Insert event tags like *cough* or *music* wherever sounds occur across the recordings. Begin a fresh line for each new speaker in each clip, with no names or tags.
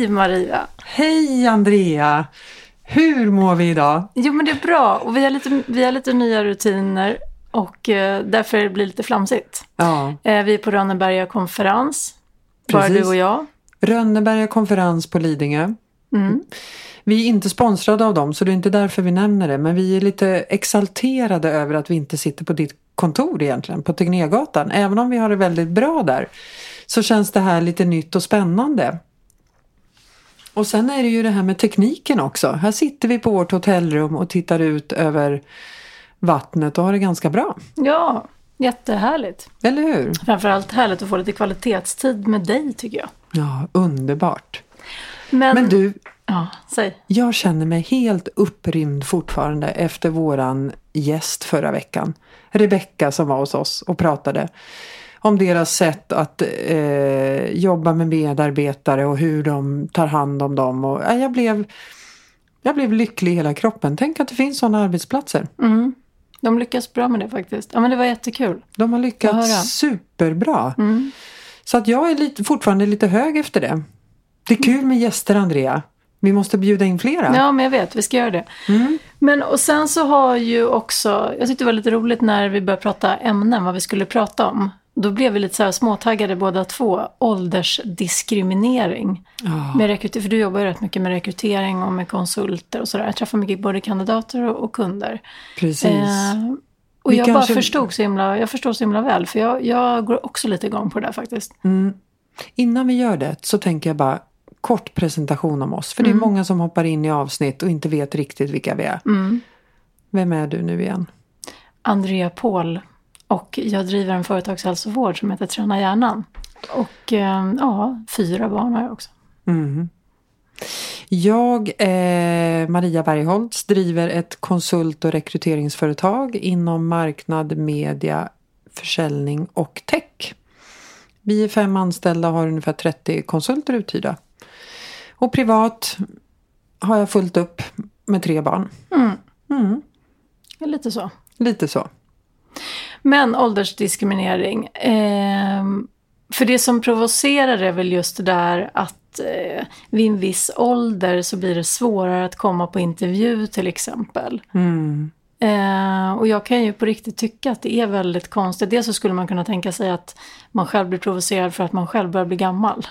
Hej Maria!
Hej Andrea! Hur mår vi idag?
Jo men det är bra och vi har lite, vi har lite nya rutiner och eh, därför blir det lite flamsigt.
Ja,
Eh, vi är på Rönneberga konferens, bara
Precis.
du och jag.
Rönneberga konferens på Lidingö.
Mm.
Vi är inte sponsrade av dem så det är inte därför vi nämner det. Men vi är lite exalterade över att vi inte sitter på ditt kontor egentligen, på Tegnérgatan. Även om vi har det väldigt bra där så känns det här lite nytt och spännande. Och sen är det ju det här med tekniken också. Här sitter vi på vårt hotellrum och tittar ut över vattnet och har det ganska bra.
Ja, jättehärligt.
Eller hur?
Framförallt härligt att få lite kvalitetstid med dig tycker jag.
Ja, underbart.
Men,
Men du,
Ja, säg.
Jag känner mig helt upprymd fortfarande efter våran gäst förra veckan. Rebecka som var hos oss och pratade om deras sätt att eh, jobba med medarbetare och hur de tar hand om dem. Och, ja, jag, blev, jag blev lycklig i hela kroppen. Tänk att det finns sådana arbetsplatser.
Mm. De lyckas bra med det faktiskt. Ja men det var jättekul.
De har lyckats superbra.
Mm.
Så att jag är lite, fortfarande lite hög efter det. Det är kul med gäster Andrea. Vi måste bjuda in flera.
Ja men jag vet, vi ska göra det.
Mm.
Men och sen så har ju också, jag tyckte det var lite roligt när vi började prata ämnen, vad vi skulle prata om. Då blev vi lite så här småtaggade båda två, åldersdiskriminering.
Ja.
Med rekryter- för du jobbar ju rätt mycket med rekrytering och med konsulter och sådär. Jag träffar mycket både kandidater och, och kunder.
Precis.
Eh, och
Vi
jag
kanske-
bara förstod så himla, jag förstår så himla väl, för jag, jag går också lite igång på det där faktiskt.
Mm. Innan vi gör det så tänker jag bara kort presentation om oss. För det är många som hoppar in i avsnitt och inte vet riktigt vilka vi är.
Mm.
Vem är du nu igen?
Andrea Paul och jag driver en företagshälsovård som heter Träna hjärnan. Och eh, ja, fyra barn har jag också.
Mm. Jag, eh, Maria Bergholtz, driver ett konsult och rekryteringsföretag inom marknad, media, försäljning och tech. Vi är fem anställda och har ungefär 30 konsulter uthyrda. Och privat har jag fullt upp med tre barn.
Mm.
Mm,
Lite så.
lite så.
Men åldersdiskriminering. Eh, för det som provocerar är väl just det där att eh, vid en viss ålder så blir det svårare att komma på intervju till exempel.
Mm.
Eh, och jag kan ju på riktigt tycka att det är väldigt konstigt. Dels så skulle man kunna tänka sig att man själv blir provocerad för att man själv börjar bli gammal.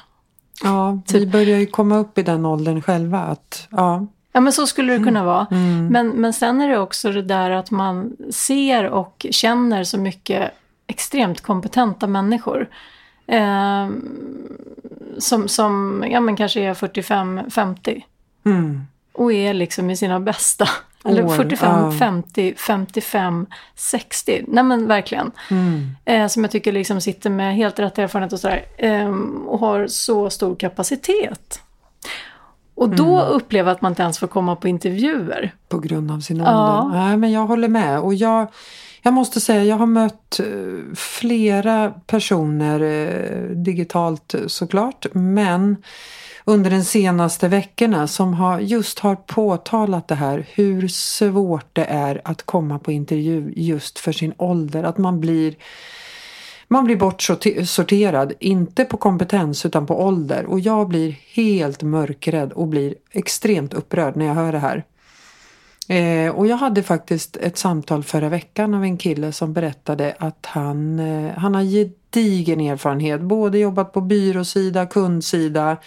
Ja,
Typ.
vi börjar ju komma upp i den åldern själva. Att, ja.
Ja men så skulle det kunna vara.
Mm.
Men, men sen är det också det där att man ser och känner så mycket extremt kompetenta människor. Eh, som, som ja, men kanske är 45-50
Mm.
och är liksom i sina bästa. Eller
År,
45,
ja.
50, 55, 60. Nej men verkligen.
Mm.
Eh, som jag tycker liksom sitter med helt rätt erfarenhet och sådär. Eh, och har så stor kapacitet. Och då
Mm.
upplever att man inte ens får komma på intervjuer.
På grund av sin
Ja.
ålder. Nej, men jag håller med. Och jag, jag måste säga, jag har mött eh, flera personer eh, digitalt eh, såklart. Men under de senaste veckorna som har, just har påtalat det här. Hur svårt det är att komma på intervju just för sin ålder. Att man blir man blir bortsorterad, inte på kompetens utan på ålder. Och jag blir helt mörkrädd och blir extremt upprörd när jag hör det här. Eh, och jag hade faktiskt ett samtal förra veckan av en kille som berättade att han, eh, han har gedigen erfarenhet. Både jobbat på byråsida, kundsida.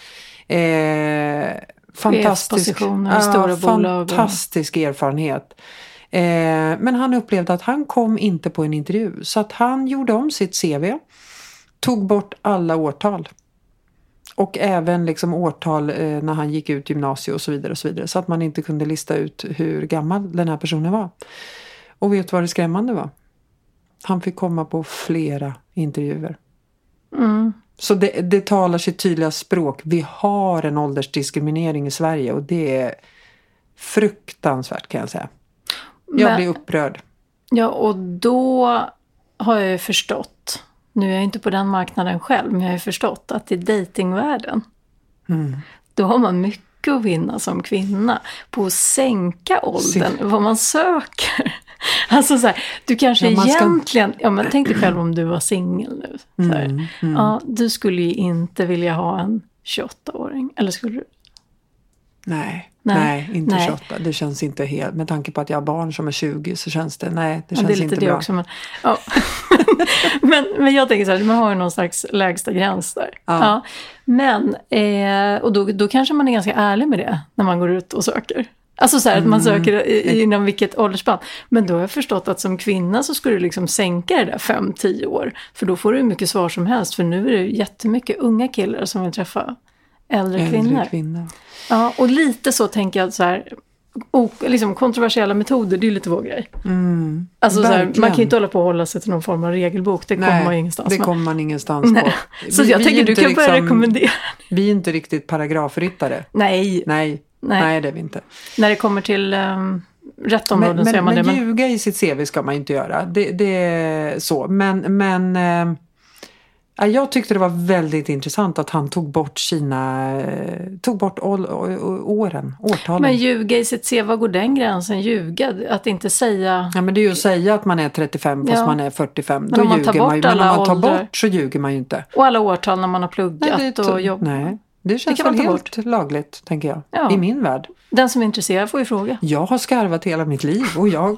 Eh, fantastisk,
och-
fantastisk erfarenhet. Eh, men han upplevde att han kom inte på en intervju. Så att han gjorde om sitt CV. Tog bort alla årtal. Och även liksom årtal eh, när han gick ut gymnasiet och så vidare. och Så vidare. Så att man inte kunde lista ut hur gammal den här personen var. Och vet du vad det skrämmande var? Han fick komma på flera intervjuer.
Mm.
Så det, det talar sitt tydliga språk. Vi har en åldersdiskriminering i Sverige och det är fruktansvärt kan jag säga. Jag
Men-
blir upprörd.
Ja, och då har jag ju förstått, nu är jag inte på den marknaden själv, men jag har ju förstått att i datingvärlden
Mm.
då har man mycket att vinna som kvinna på att sänka åldern, vad man söker. *laughs* Alltså så här, du kanske
Ja, man ska-
egentligen, ja men tänk dig själv om du var singel nu.
Mm, mm.
Ja, du skulle ju inte vilja ha en 28-åring, eller skulle du?
Nej,
Nej.
nej, inte
Nej.
28. Det känns inte helt, med tanke på att jag har barn som är 20 så känns det, nej, det
Ja,
känns
det är lite
inte
det
bra.
också. Men, ja. *laughs* men, men jag tänker så här, man har ju någon slags lägsta gräns där.
Ja.
Men, eh, och då, då kanske man är ganska ärlig med det när man går ut och söker. Alltså så här att man
Mm.
söker inom vilket åldersspann. Men då har jag förstått att som kvinna så ska du liksom sänka det där 5-10 år. För då får du hur mycket svar som helst. För nu är det jättemycket unga killar som vill träffa äldre,
Äldre
kvinnor.
kvinnor.
Ja, och lite så tänker jag så här, liksom kontroversiella metoder, det är ju lite vår grej.
Mm,
Alltså så här,
verkligen.
man kan ju inte hålla på och hålla sig till någon form av regelbok, det kommer man ju ingenstans
det
med.
kommer man ingenstans
Nej.
på. *laughs*
Så
Vi-
jag
vi är
tänker du kan börja
liksom-
rekommendera.
Vi är inte riktigt paragrafryttare.
Nej,
Nej,
Nej.
nej. det är vi inte.
när det kommer till um, rätt områden
Men,
så är
men,
man
men
det. Men,
ljuga i sitt CV ska man inte göra. Det, det är så. Men, men ja, jag tyckte det var väldigt intressant att han tog bort sina, eh, tog bort åren, årtalen.
men ljuga i sitt CV, var går den gränsen? Ljuga, att inte säga...
Ja men det är ju att säga att man är 35 fast
Ja.
man är 45.
Men om man tar
ljuger man ju.
bort
Men om man tar bort så ljuger man ju inte.
Och alla årtal när man har pluggat
Nej, det,
och jobbat.
nej, det känns
man
väl helt lagligt tänker jag.
Ja.
I min värld.
Den som är intresserad får ju fråga.
Jag har skarvat hela mitt liv och jag har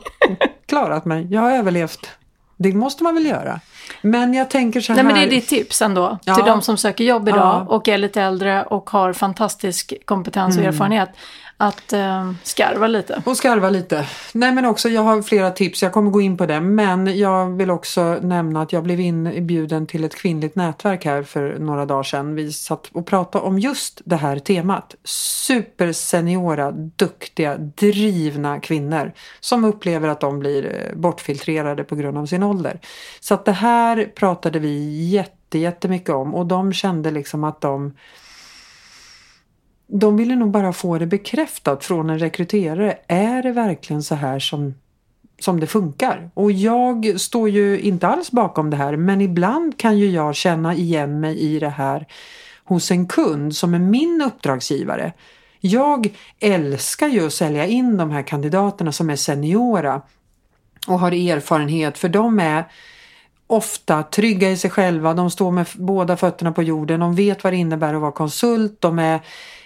klarat mig. Jag har överlevt. Det måste man väl göra. Men jag tänker så här.
Nej men det är ditt tips ändå
Ja.
till de som söker jobb idag
Ja.
och är lite äldre och har fantastisk kompetens och
Mm.
erfarenhet. Att eh, skarva lite.
Och skarva lite. Nej men också, jag har flera tips, jag kommer gå in på det. Men jag vill också nämna att jag blev inbjuden till ett kvinnligt nätverk här för några dagar sedan. Vi satt och pratade om just det här temat. Superseniora, duktiga, drivna kvinnor som upplever att de blir eh, bortfiltrerade på grund av sin ålder. Så att det här pratade vi jätte, jättemycket om och de kände liksom att de de ville nog bara få det bekräftat från en rekryterare. Är det verkligen så här som, som det funkar? Och jag står ju inte alls bakom det här men ibland kan ju jag känna igen mig i det här hos en kund som är min uppdragsgivare. Jag älskar ju att sälja in de här kandidaterna som är seniora och har erfarenhet för de är ofta trygga i sig själva, de står med båda fötterna på jorden, de vet vad det innebär att vara konsult, de är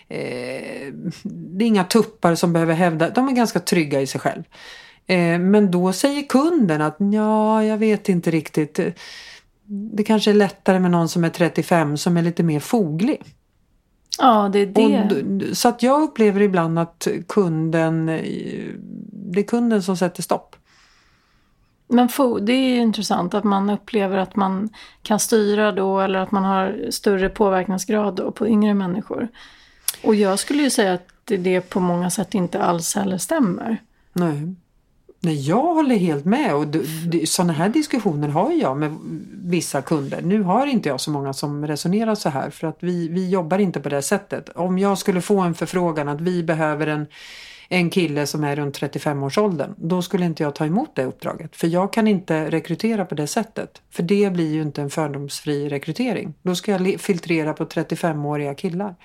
eh, det är inga tuppar som behöver hävda, de är ganska trygga i sig själv. Eh, men då säger kunden att ja, jag vet inte riktigt. Det kanske är lättare med någon som är 35 som är lite mer foglig.
Ja, det är det.
Och, så att jag upplever ibland att kunden, eh, det är kunden som sätter stopp.
Men det är ju intressant att man upplever att man kan styra då eller att man har större påverkansgrad då på yngre människor. Och jag skulle ju säga att det, på många sätt inte alls heller stämmer.
Nej. Nej, jag håller helt med och sådana här diskussioner har jag med vissa kunder. Nu har inte jag så många som resonerar så här för att vi, vi jobbar inte på det sättet. Om jag skulle få en förfrågan att vi behöver en, en kille som är runt 35-årsåldern, då skulle inte jag ta emot det uppdraget. För jag kan inte rekrytera på det sättet. För det blir ju inte en fördomsfri rekrytering. Då ska jag filtrera på 35-åriga killar.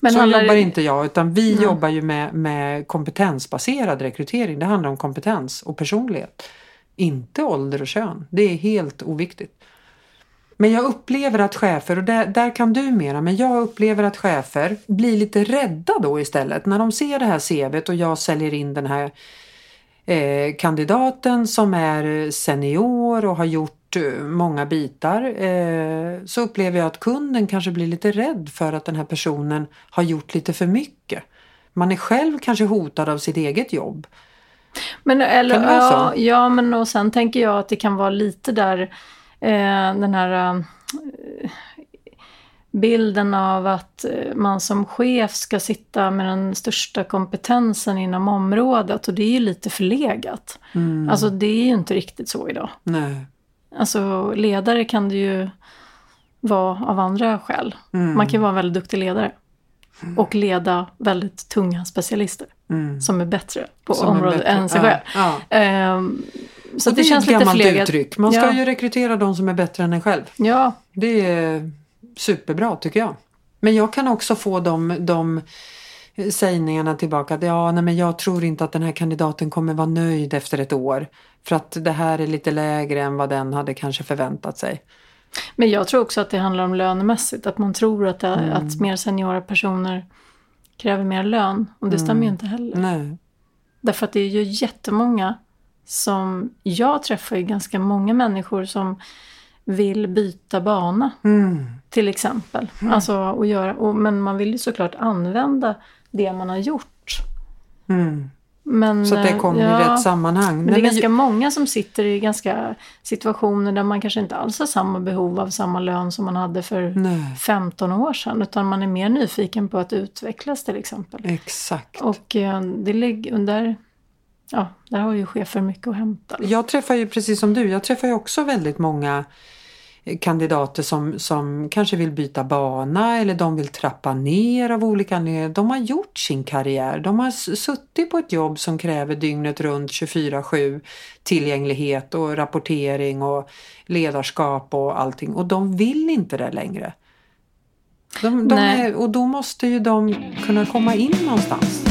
Men
så jobbar
det-
inte jag utan vi
Nej.
jobbar ju med, med kompetensbaserad rekrytering. Det handlar om kompetens och personlighet. Inte ålder och kön. Det är helt oviktigt. Men jag upplever att chefer, och där, där kan du mera, men jag upplever att chefer blir lite rädda då istället. När de ser det här CVt och jag säljer in den här eh, kandidaten som är senior och har gjort eh, många bitar eh, så upplever jag att kunden kanske blir lite rädd för att den här personen har gjort lite för mycket. Man är själv kanske hotad av sitt eget jobb.
Men, eller, ja, ja, men och sen tänker jag att det kan vara lite där den här eh, bilden av att eh, man som chef ska sitta med den största kompetensen inom området och det är ju lite förlegat.
Mm.
Alltså det är ju inte riktigt så idag.
Nej.
Alltså ledare kan det ju vara av andra skäl.
Mm.
Man kan ju vara en väldigt duktig ledare. Och leda väldigt tunga specialister
Mm.
som är bättre på
Som
området
bättre.
än sig
Ja,
själv.
ja.
Ehm, så det,
är
känns
ett
lite
gammalt
förlegat.
uttryck. Man ska
Ja.
ju rekrytera de som är bättre än en själv.
Ja,
Det är superbra tycker jag. Men jag kan också få de, de sägningarna tillbaka att ja, nej, men jag tror inte att den här kandidaten kommer vara nöjd efter ett år. För att det här är lite lägre än vad den hade kanske förväntat sig.
men jag tror också att det handlar om lönemässigt. Att man tror att, det,
Mm.
att mer seniora personer kräver mer lön. Och det stämmer ju inte heller.
Nej.
Därför att det är ju jättemånga som... Jag träffar ju ganska många människor som vill byta bana.
Mm.
Till exempel. Alltså, och göra, och, men man vill ju såklart använda det man har gjort.
Mm.
Men,
Så att det
eh,
kommer
ja,
i rätt sammanhang.
Men det är
men
ganska många som sitter i ganska situationer där man kanske inte alls har samma behov av samma lön som man hade för
Nej,
15 år sedan. Utan man är mer nyfiken på att utvecklas till exempel.
exakt.
Och eh, det där, ja, där har ju chefer mycket att hämta.
Jag träffar ju precis som du, jag träffar ju också väldigt många eh, kandidater som, som kanske vill byta bana eller de vill trappa ner av olika anledningar. De har gjort sin karriär. De har suttit på ett jobb som kräver dygnet runt 24-7 tillgänglighet och rapportering och ledarskap och allting och de vill inte det längre. De, de är, och då måste ju de kunna komma in någonstans.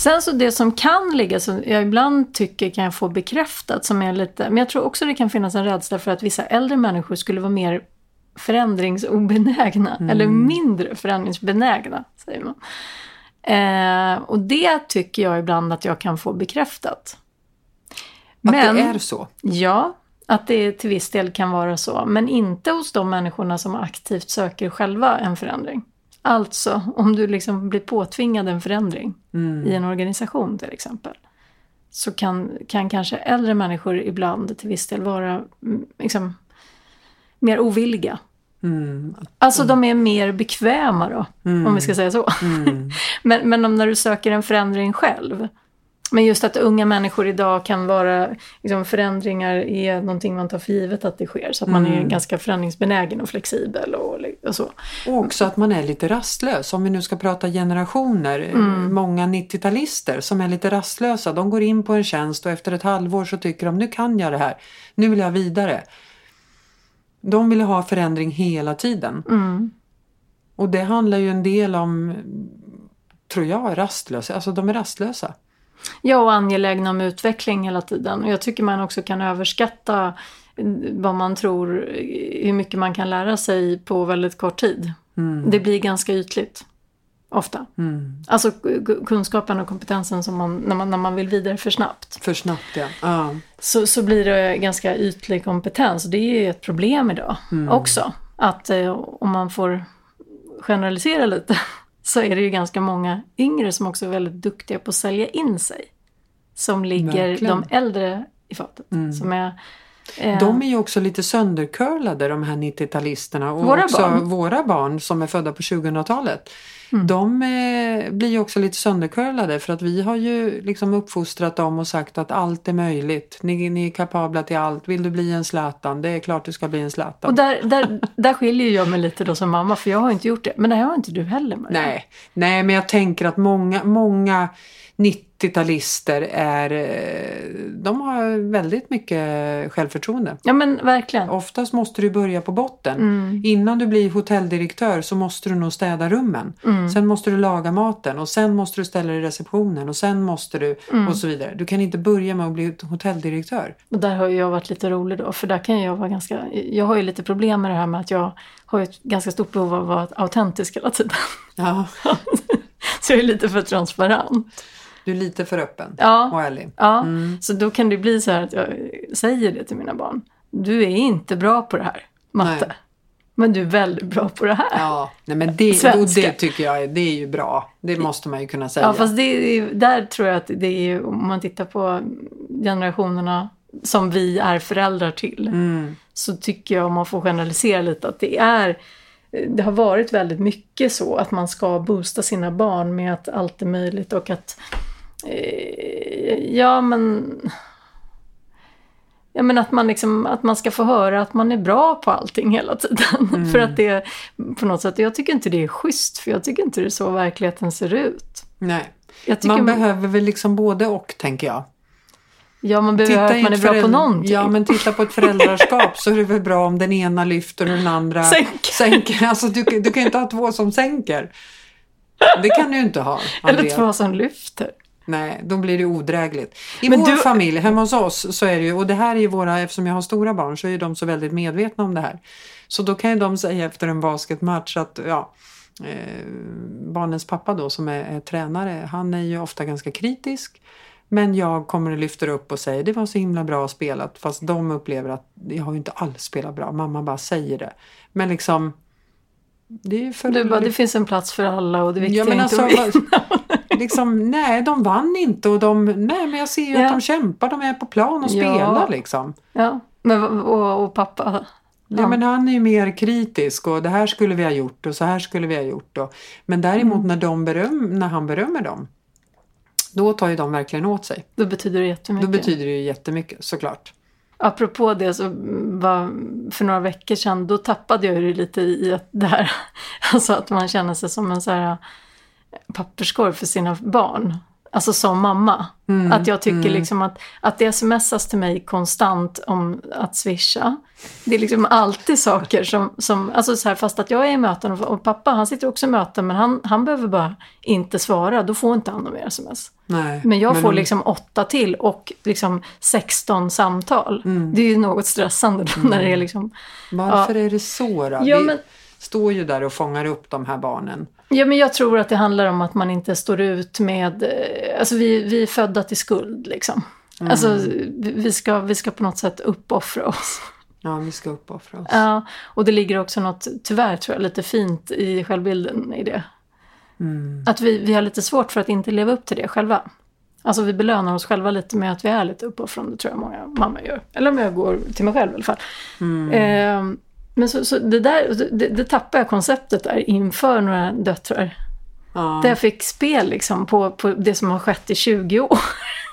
Sen så det som kan ligga, som jag ibland tycker kan jag få bekräftat, som är lite, men jag tror också det kan finnas en rädsla för att vissa äldre människor skulle vara mer förändringsobenägna, eller mindre förändringsbenägna, säger man. Eh, och det tycker jag ibland att jag kan få bekräftat.
Att det är så.
Ja, att det till viss del kan vara så. Men inte hos de människorna som aktivt söker själva en förändring. Alltså, om du liksom blir påtvingad en förändring i en organisation till exempel. Så kan, kan kanske äldre människor ibland till viss del vara mm, liksom, mer ovilliga.
Mm.
Alltså de är mer bekväma då, om vi ska säga så.
Mm. *laughs*
men men om när du söker en förändring själv. Men just att unga människor idag kan vara, liksom, förändringar är någonting man tar för givet att det sker. Så att man är ganska förändringsbenägen och flexibel och, och så.
Och också att man är lite rastlös. Om vi nu ska prata generationer. eh, Många 90-talister som är lite rastlösa. De går in på en tjänst och efter ett halvår så tycker de nu kan jag det här. Nu vill jag vidare. De vill ha förändring hela tiden.
Mm.
Och det handlar ju en del om, tror jag, rastlösa. Alltså de är rastlösa.
Ja, och angelägna om utveckling hela tiden. Och jag tycker man också kan överskatta vad man tror, hur mycket man kan lära sig på väldigt kort tid. Det blir ganska ytligt. Ofta.
Mm.
Alltså kunskapen och kompetensen som man, när, man, när man vill vidare för snabbt.
För snabbt ja. ja.
Så, så blir det ganska ytlig kompetens. Det är ju ett problem idag också. Att eh, om man får generalisera lite så är det ju ganska många yngre som också är väldigt duktiga på att sälja in sig. Som ligger
Verkligen.
de äldre i fatet. Som är,
De är ju också lite söndercurlade de här 90-talisterna och
Våra
också
barn.
våra barn som är födda på 2000-talet.
Mm.
De eh, blir ju också lite söndercurlade för att vi har ju liksom uppfostrat dem och sagt att allt är möjligt. Ni, ni är kapabla till allt. Vill du bli en Zlatan? Det är klart du ska bli en Zlatan.
och där, där, där skiljer jag mig lite då som mamma för jag har inte gjort det. Men det har inte du heller Maria.
Nej, nej, men jag tänker att många, många 90-talister är, eh, de har väldigt mycket självförtroende.
Ja men verkligen.
Oftast måste du börja på botten.
Mm.
Innan du blir hotelldirektör så måste du nog städa rummen.
Mm.
Sen måste du laga maten och sen måste du ställa dig i receptionen och sen måste du
Mm.
och så vidare. Du kan inte börja med att bli hotelldirektör.
Och där har jag varit lite rolig då, för där kan jag vara ganska... Jag har ju lite problem med det här med att jag har ett ganska stort behov av att vara autentisk hela tiden.
Ja, *laughs*
Så jag är lite för transparent.
Du är lite för öppen
Ja,
och ärlig.
ja.
Mm.
så då kan det bli så här att jag säger det till mina barn. Du är inte bra på det här, matte.
Nej.
Men du är väldigt bra på det här. Ja,
Ja, nej men det,
Svenska.
det tycker jag är- det är ju bra. Det måste man ju kunna säga.
fast det är, där tror jag att det är, om man tittar på generationerna som vi är föräldrar till.
Mm.
så tycker jag, om man får generalisera lite, att det är det har varit väldigt mycket så att man ska boosta sina barn med att allt är möjligt och att ja men Ja men att man liksom, att man ska få höra att man är bra på allting hela tiden. *laughs* för att det på något sätt, jag tycker inte det är schysst för jag tycker inte det är så verkligheten ser ut.
Nej. Man behöver väl liksom både och tänker jag.
ja man behöver
i
att man är bra på någonting.
Ja, men titta på ett föräldraskap så är det väl bra om den ena lyfter och den andra
Sänker.
sänker. Alltså, du, du kan ju inte ha två som sänker. Det kan du ju inte ha, *laughs*
Eller
Andrea.
två som lyfter.
Nej, då blir det odrägligt. I
Men
vår
du-
familj, hemma hos oss, så är det ju, och det här är ju våra, eftersom jag har stora barn så är ju de så väldigt medvetna om det här. Så då kan ju de säga efter en basketmatch att, ja, eh, barnens pappa då som är, är tränare, han är ju ofta ganska kritisk. Men jag kommer och lyfter upp och säger det var så himla bra spelat fast de upplever att jag har ju inte alls spelat bra, mamma bara säger det. Men liksom det är för
Du bara, det finns en plats för alla och det viktiga
Ja, men
är inte
alltså,
att vinna.
Liksom, nej, de vann inte och de, nej men jag ser ju
Ja.
att de kämpar, de är på plan och
Ja.
spelar liksom.
Ja, men, och, och pappa?
Ja, men han är ju mer kritisk och det här skulle vi ha gjort och så här skulle vi ha gjort. Och, men däremot
Mm.
när, de beröm, när han berömmer dem, då tar ju de verkligen åt sig.
Då betyder det
Då
jättemycket.
betyder det ju jättemycket såklart.
Apropå det så var för några veckor sedan då tappade jag ju lite i att det här, *laughs* alltså att man känner sig som en så här papperskorg för sina barn. Alltså som mamma.
Mm,
Att jag tycker liksom att, att det smsas till mig konstant om att swisha. Det är liksom alltid saker som, som alltså så här, fast att jag är i möten och, och pappa han sitter också i möten men han, han behöver bara inte svara, då får inte han några mer sms.
Nej,
Men jag får
de-
liksom åtta till och liksom 16 samtal.
Mm.
Det är ju något stressande då när det är liksom...
Varför är det så då?
Ja,
vi
men-
står ju där och fångar upp de här barnen.
Ja men jag tror att det handlar om att man inte står ut med... eh, Alltså vi, vi är födda till skuld liksom.
Mm.
Alltså vi vi ska, vi ska på något sätt uppoffra oss.
Ja, vi ska uppoffra oss.
Ja, och det ligger också något, tyvärr tror jag, lite fint i självbilden i det.
Mm.
Att vi, vi har lite svårt för att inte leva upp till det själva. Alltså vi belönar oss själva lite med att vi är lite uppoffrande, tror jag många mammor gör. Eller om jag går till mig själv i alla fall.
Mm.
Eh, men så, så det där, det, det tappade jag konceptet där inför några döttrar.
Ja.
Där jag fick spel liksom på, på det som har skett i 20 år.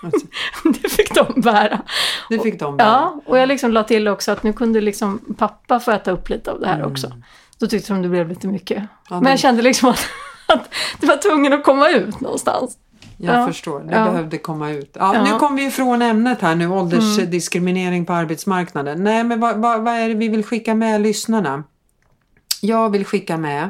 Alltså, *laughs*
det fick de bära.
Det fick de bära.
Ja, och jag liksom la till också att nu kunde liksom pappa få äta upp lite av det här också. Då tyckte de det blev lite mycket.
Mm. Ja,
Men
men-
jag kände liksom att, *laughs* att det var tvungen att komma ut någonstans.
Jag
Ja.
förstår, det
Ja.
behövde komma ut. Ja,
Ja.
Nu kom vi ifrån ämnet här nu, åldersdiskriminering på arbetsmarknaden. Nej, men vad, vad, vad är det vi vill skicka med lyssnarna? Jag vill skicka med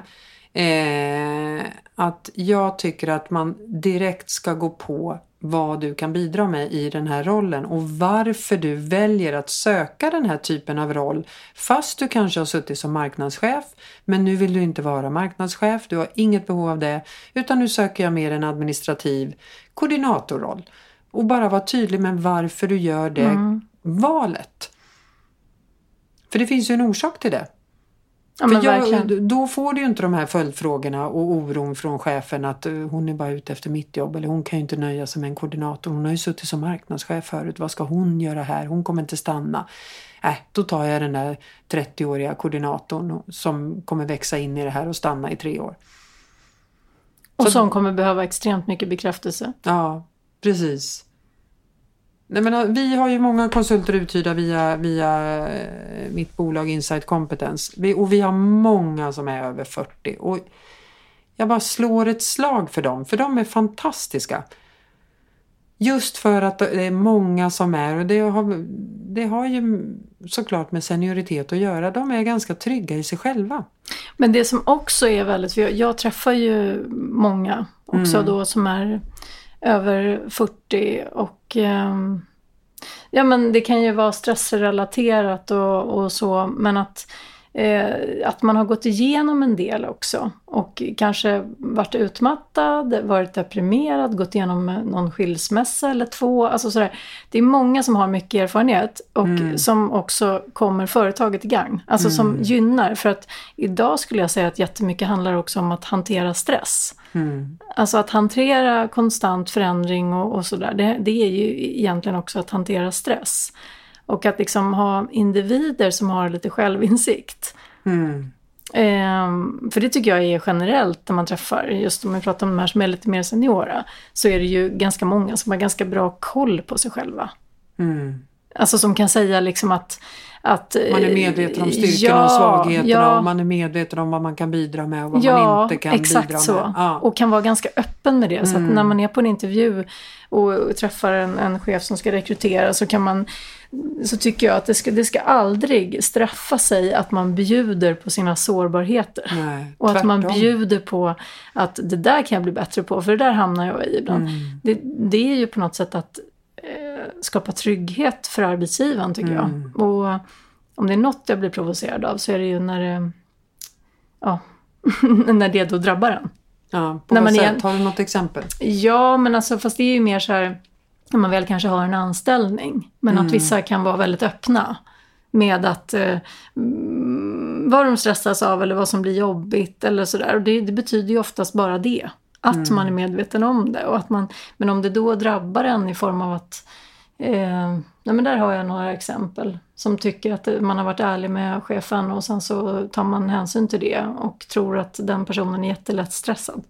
eh, att jag tycker att man direkt ska gå på vad du kan bidra med i den här rollen och varför du väljer att söka den här typen av roll fast du kanske har suttit som marknadschef men nu vill du inte vara marknadschef, du har inget behov av det utan nu söker jag mer en administrativ koordinatorroll och bara vara tydlig med varför du gör det valet. För det finns ju en orsak till det.
Ja,
För
men
jag, då får du ju inte de här följdfrågorna och oron från chefen att eh, hon är bara ute efter mitt jobb eller hon kan ju inte nöja sig med en koordinator. Hon har ju suttit som marknadschef förut. Vad ska hon göra här? Hon kommer inte stanna. Äh, då tar jag den där 30-åriga koordinatorn som kommer växa in i det här och stanna i tre år.
Och
Så-
som kommer behöva extremt mycket bekräftelse.
Ja, precis. Nej, men, eh, vi har ju många konsulter uthyrda via, via eh, mitt bolag Insight Competence. Vi, och vi har många som är över 40. Och jag bara slår ett slag för dem, för de är fantastiska. Just för att det är många som är, och det har, det har ju såklart med senioritet att göra, de är ganska trygga i sig själva.
Men det som också är väldigt, för jag, jag träffar ju många också
Mm.
då som är över 40 och ehm, ja men det kan ju vara stressrelaterat och, och så men att, att man har gått igenom en del också och kanske varit utmattad, varit deprimerad, gått igenom någon skilsmässa eller två, alltså sådär. Det är många som har mycket erfarenhet och
Mm.
som också kommer företaget i gang, alltså som gynnar för att idag skulle jag säga att jättemycket handlar också om att hantera stress.
Mm.
Alltså att hantera konstant förändring och, och sådär, det, det är ju egentligen också att hantera stress. Och att liksom ha individer som har lite självinsikt.
Mm.
Ehm, för det tycker jag är generellt när man träffar, just om vi pratar om de här som är lite mer seniora, så är det ju ganska många som har ganska bra koll på sig själva.
Mm.
Alltså som kan säga liksom att... att
Man är
eh,
medveten om styrkorna och svagheterna
ja,
och man är medveten om vad man kan bidra med och vad man
Ja,
inte kan
exakt
bidra
så.
med. Ja. Mm.
Och kan vara ganska öppen med det. Så att när man är på en intervju och, och träffar en, en chef som ska rekrytera så kan man så tycker jag att det ska, det ska aldrig straffa sig att man bjuder på sina sårbarheter.
Nej,
och att man bjuder på att det där kan jag bli bättre på, för det där hamnar jag i ibland.
Mm.
Det, det är ju på något sätt att eh, skapa trygghet för arbetsgivaren tycker
Mm.
jag. Och om det är något jag blir provocerad av så är det ju när det, ja, *laughs* när det då drabbar en.
Ja, på
När man
sätt?
igen-
Har du något exempel?
Ja, men alltså fast det är ju mer så här när man väl kanske har en anställning. Men
Mm.
att vissa kan vara väldigt öppna med att eh, mm, vad de stressas av eller vad som blir jobbigt eller sådär. Och det, det betyder ju oftast bara det. Att
Mm.
man är medveten om det. Och att man, men om det då drabbar en i form av att Eh, nej men där har jag några exempel som tycker att man har varit ärlig med chefen och sen så tar man hänsyn till det och tror att den personen är jättelätt stressad.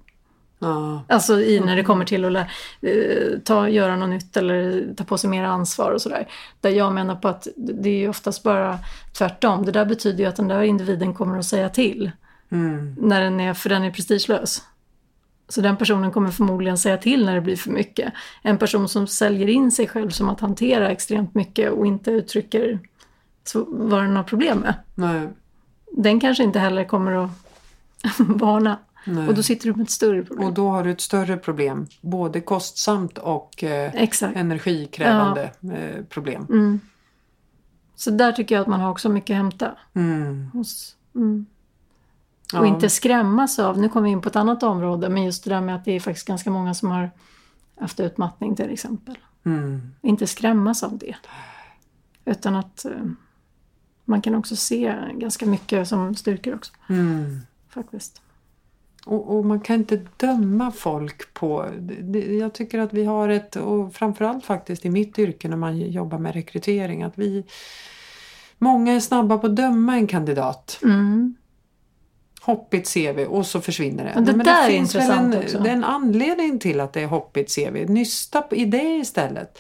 Ja.
Alltså i när det kommer till att eh, ta, göra något nytt eller ta på sig mer ansvar och sådär. Där jag menar på att det är ju oftast bara tvärtom. Det där betyder ju att den där individen kommer att säga till.
Mm.
När den är, för den är prestigelös. Så den personen kommer förmodligen säga till när det blir för mycket. En person som säljer in sig själv som att hantera extremt mycket och inte uttrycker vad den har problem med.
Nej.
Den kanske inte heller kommer att *laughs* varna.
Nej.
Och då sitter du med ett större problem.
Och då har du ett större problem. Både kostsamt och eh, energikrävande eh, problem.
Mm. Så där tycker jag att man har också mycket att hämta.
Mm.
Hos, mm.
Ja.
Och inte skrämmas av, nu kommer vi in på ett annat område, men just det där med att det är faktiskt ganska många som har haft utmattning till exempel.
Mm.
Inte skrämmas av det. Utan att eh, man kan också se ganska mycket som styrkor också.
Mm.
Faktiskt.
Och, och man kan inte döma folk på... Det, det, jag tycker att vi har ett, och framförallt faktiskt i mitt yrke när man jobbar med rekrytering, att vi... Många är snabba på att döma en kandidat.
Mm.
Hoppigt CV och så försvinner det.
Men det
Nej,
där är
finns väl
intressant
en,
också.
Det är en anledning till att det är hoppigt CV. Nysta i det istället.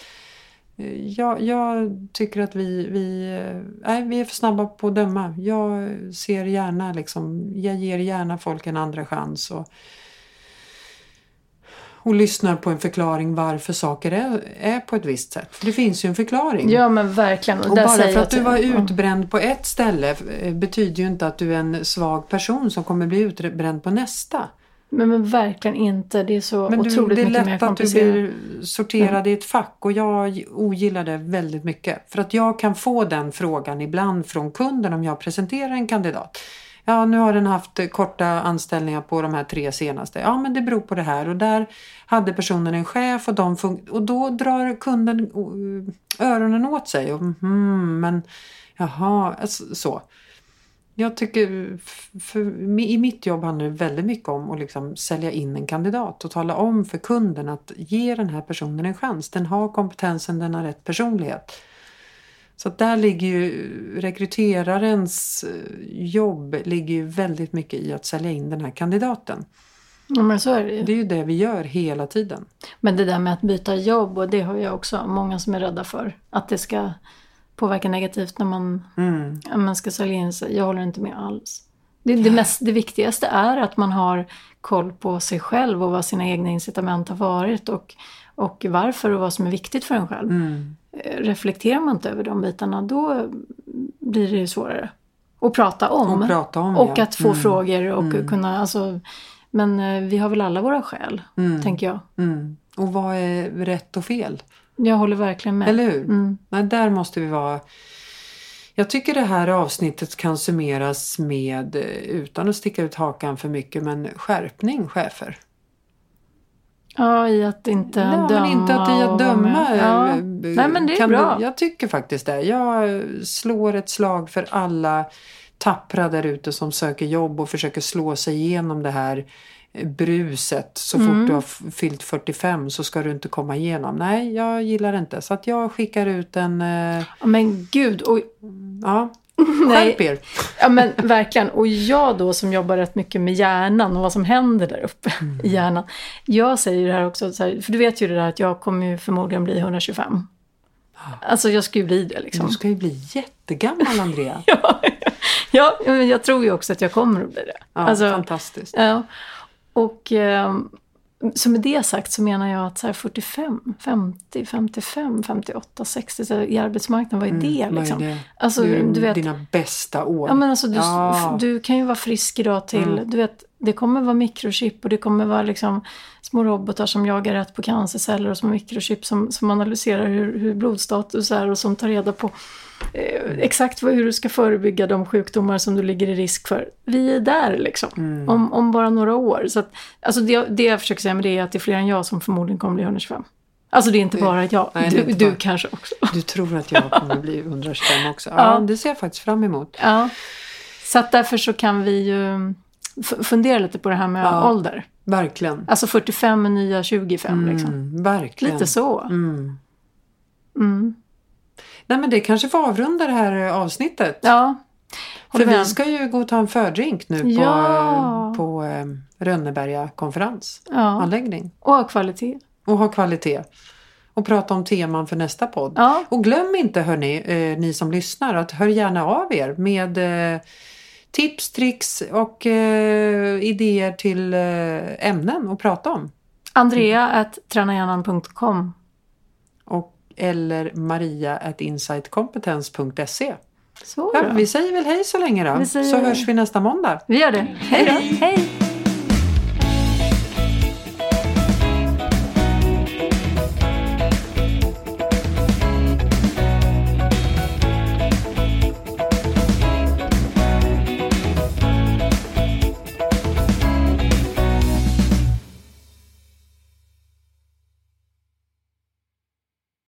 Jag, jag tycker att vi, vi, nej, vi är för snabba på att döma. Jag ser gärna liksom, jag ger gärna folk en andra chans och, och lyssnar på en förklaring varför saker är, är på ett visst sätt. För det finns ju en förklaring.
Ja men verkligen.
Och
där
bara för att du var utbränd på ett ställe eh, betyder ju inte att du är en svag person som kommer bli utbränd på nästa.
Men, men verkligen inte. Det är så
Men du,
otroligt
det är
mycket mer
lätt att du
komplicerat.
blir sorterad i ett fack och jag ogillar det väldigt mycket. För att jag kan få den frågan ibland från kunden om jag presenterar en kandidat. Ja, nu har den haft korta anställningar på de här tre senaste. Ja, men det beror på det här och där hade personen en chef och, de och då drar kunden öronen åt sig. Och, hmm, men jaha, alltså, så. Jag tycker, för, i mitt jobb handlar det väldigt mycket om att liksom sälja in en kandidat och tala om för kunden att ge den här personen en chans. Den har kompetensen, den har rätt personlighet. Så att där ligger ju rekryterarens eh, jobb ligger ju väldigt mycket i att sälja in den här kandidaten.
Ja, men så är det ju.
Det är ju det vi gör hela tiden.
Men det där med att byta jobb, och det har jag också många som är rädda för. Att det ska påverka negativt när man,
Mm.
när man ska sälja in sig. Jag håller inte med alls. Det, det, mest, det viktigaste är att man har koll på sig själv och vad sina egna incitament har varit och, och varför och vad som är viktigt för en själv.
Mm.
Eh, Reflekterar man inte över de bitarna då blir det ju svårare att prata om.
Och prata om
och
ja.
att få
Mm.
frågor och
Mm.
kunna, alltså, men eh, vi har väl alla våra skäl,
Mm.
tänker jag.
Mm. Och vad är rätt och fel?
Jag håller verkligen med.
Eller hur?
Mm.
Nej, där måste vi vara... Jag tycker det här avsnittet kan summeras med, eh, utan att sticka ut hakan för mycket, men skärpning chefer.
Ja, i att inte
Nej,
döma.
men inte att i att döma.
med. Ja.
eh,
Nej, men det är bra.
Du, jag tycker faktiskt det. Jag slår ett slag för alla tappra där ute som söker jobb och försöker slå sig igenom det här eh, bruset. Så
Mm.
fort du har fyllt 45 så ska du inte komma igenom. Nej, jag gillar inte. Så att jag skickar ut en... eh,
Ja, Men gud, och,
Ja, *laughs*
nej,
skärp er. *laughs*
ja men verkligen. Och jag då som jobbar rätt mycket med hjärnan och vad som händer där uppe
Mm. *laughs*
i hjärnan. Jag säger det här också, så här, för du vet ju det där att jag kommer ju förmodligen bli 125. Alltså jag ska ju bli det liksom.
Du ska ju bli jättegammal Andrea.
Ja, ja, men jag tror ju också att jag kommer att bli det.
Ja,
Alltså,
fantastiskt.
Ja. Och, ehm, så med det sagt så menar jag att så här 45, 50, 55, 58, 60 så i arbetsmarknaden, vad är det?
Mm, vad är
liksom?
det?
Alltså,
det är
du vet,
dina bästa år.
Ja, men alltså, du,
Ja.
du kan ju vara frisk idag till,
Mm.
du vet, det kommer vara mikrochip och det kommer vara liksom små robotar som jagar rätt på cancerceller och små mikrochip som, som analyserar hur, hur blodstatus är och som tar reda på eh, exakt hur du ska förebygga de sjukdomar som du ligger i risk för. Vi är där liksom,
Mm.
om, om bara några år. Så att, alltså det, det jag försöker säga med det är att det är fler än jag som förmodligen kommer bli 125. Alltså det är inte bara jag,
nej,
du, du
bara-
kanske också.
Du tror att jag kommer bli 125 också? *laughs* Ja,
Ja.
det ser jag faktiskt fram emot.
Ja. Så att därför så kan vi ju fundera lite på det här med
Ja.
ålder.
Verkligen.
Alltså 45 är nya 25 liksom.
Mm, verkligen.
Lite så.
Mm.
Mm.
Nej men det kanske får avrunda det här avsnittet.
Ja.
För vi ska ju gå och ta en fördrink nu på,
Ja.
på eh, Rönneberga konferens.
Ja.
Anläggning.
Och ha kvalitet.
Och ha kvalitet. Och prata om teman för nästa podd.
Ja.
Och glöm inte hörni, eh, ni som lyssnar, att hör gärna av er med eh, tips, tricks och eh, idéer till eh, ämnen att prata om.
Andrea at tränahjärnan.com.
Och, eller maria at insightcompetence.se.
Så
Ja, vi säger väl hej så länge då. Så hörs vi nästa måndag.
Vi gör det. Hej då. Hej.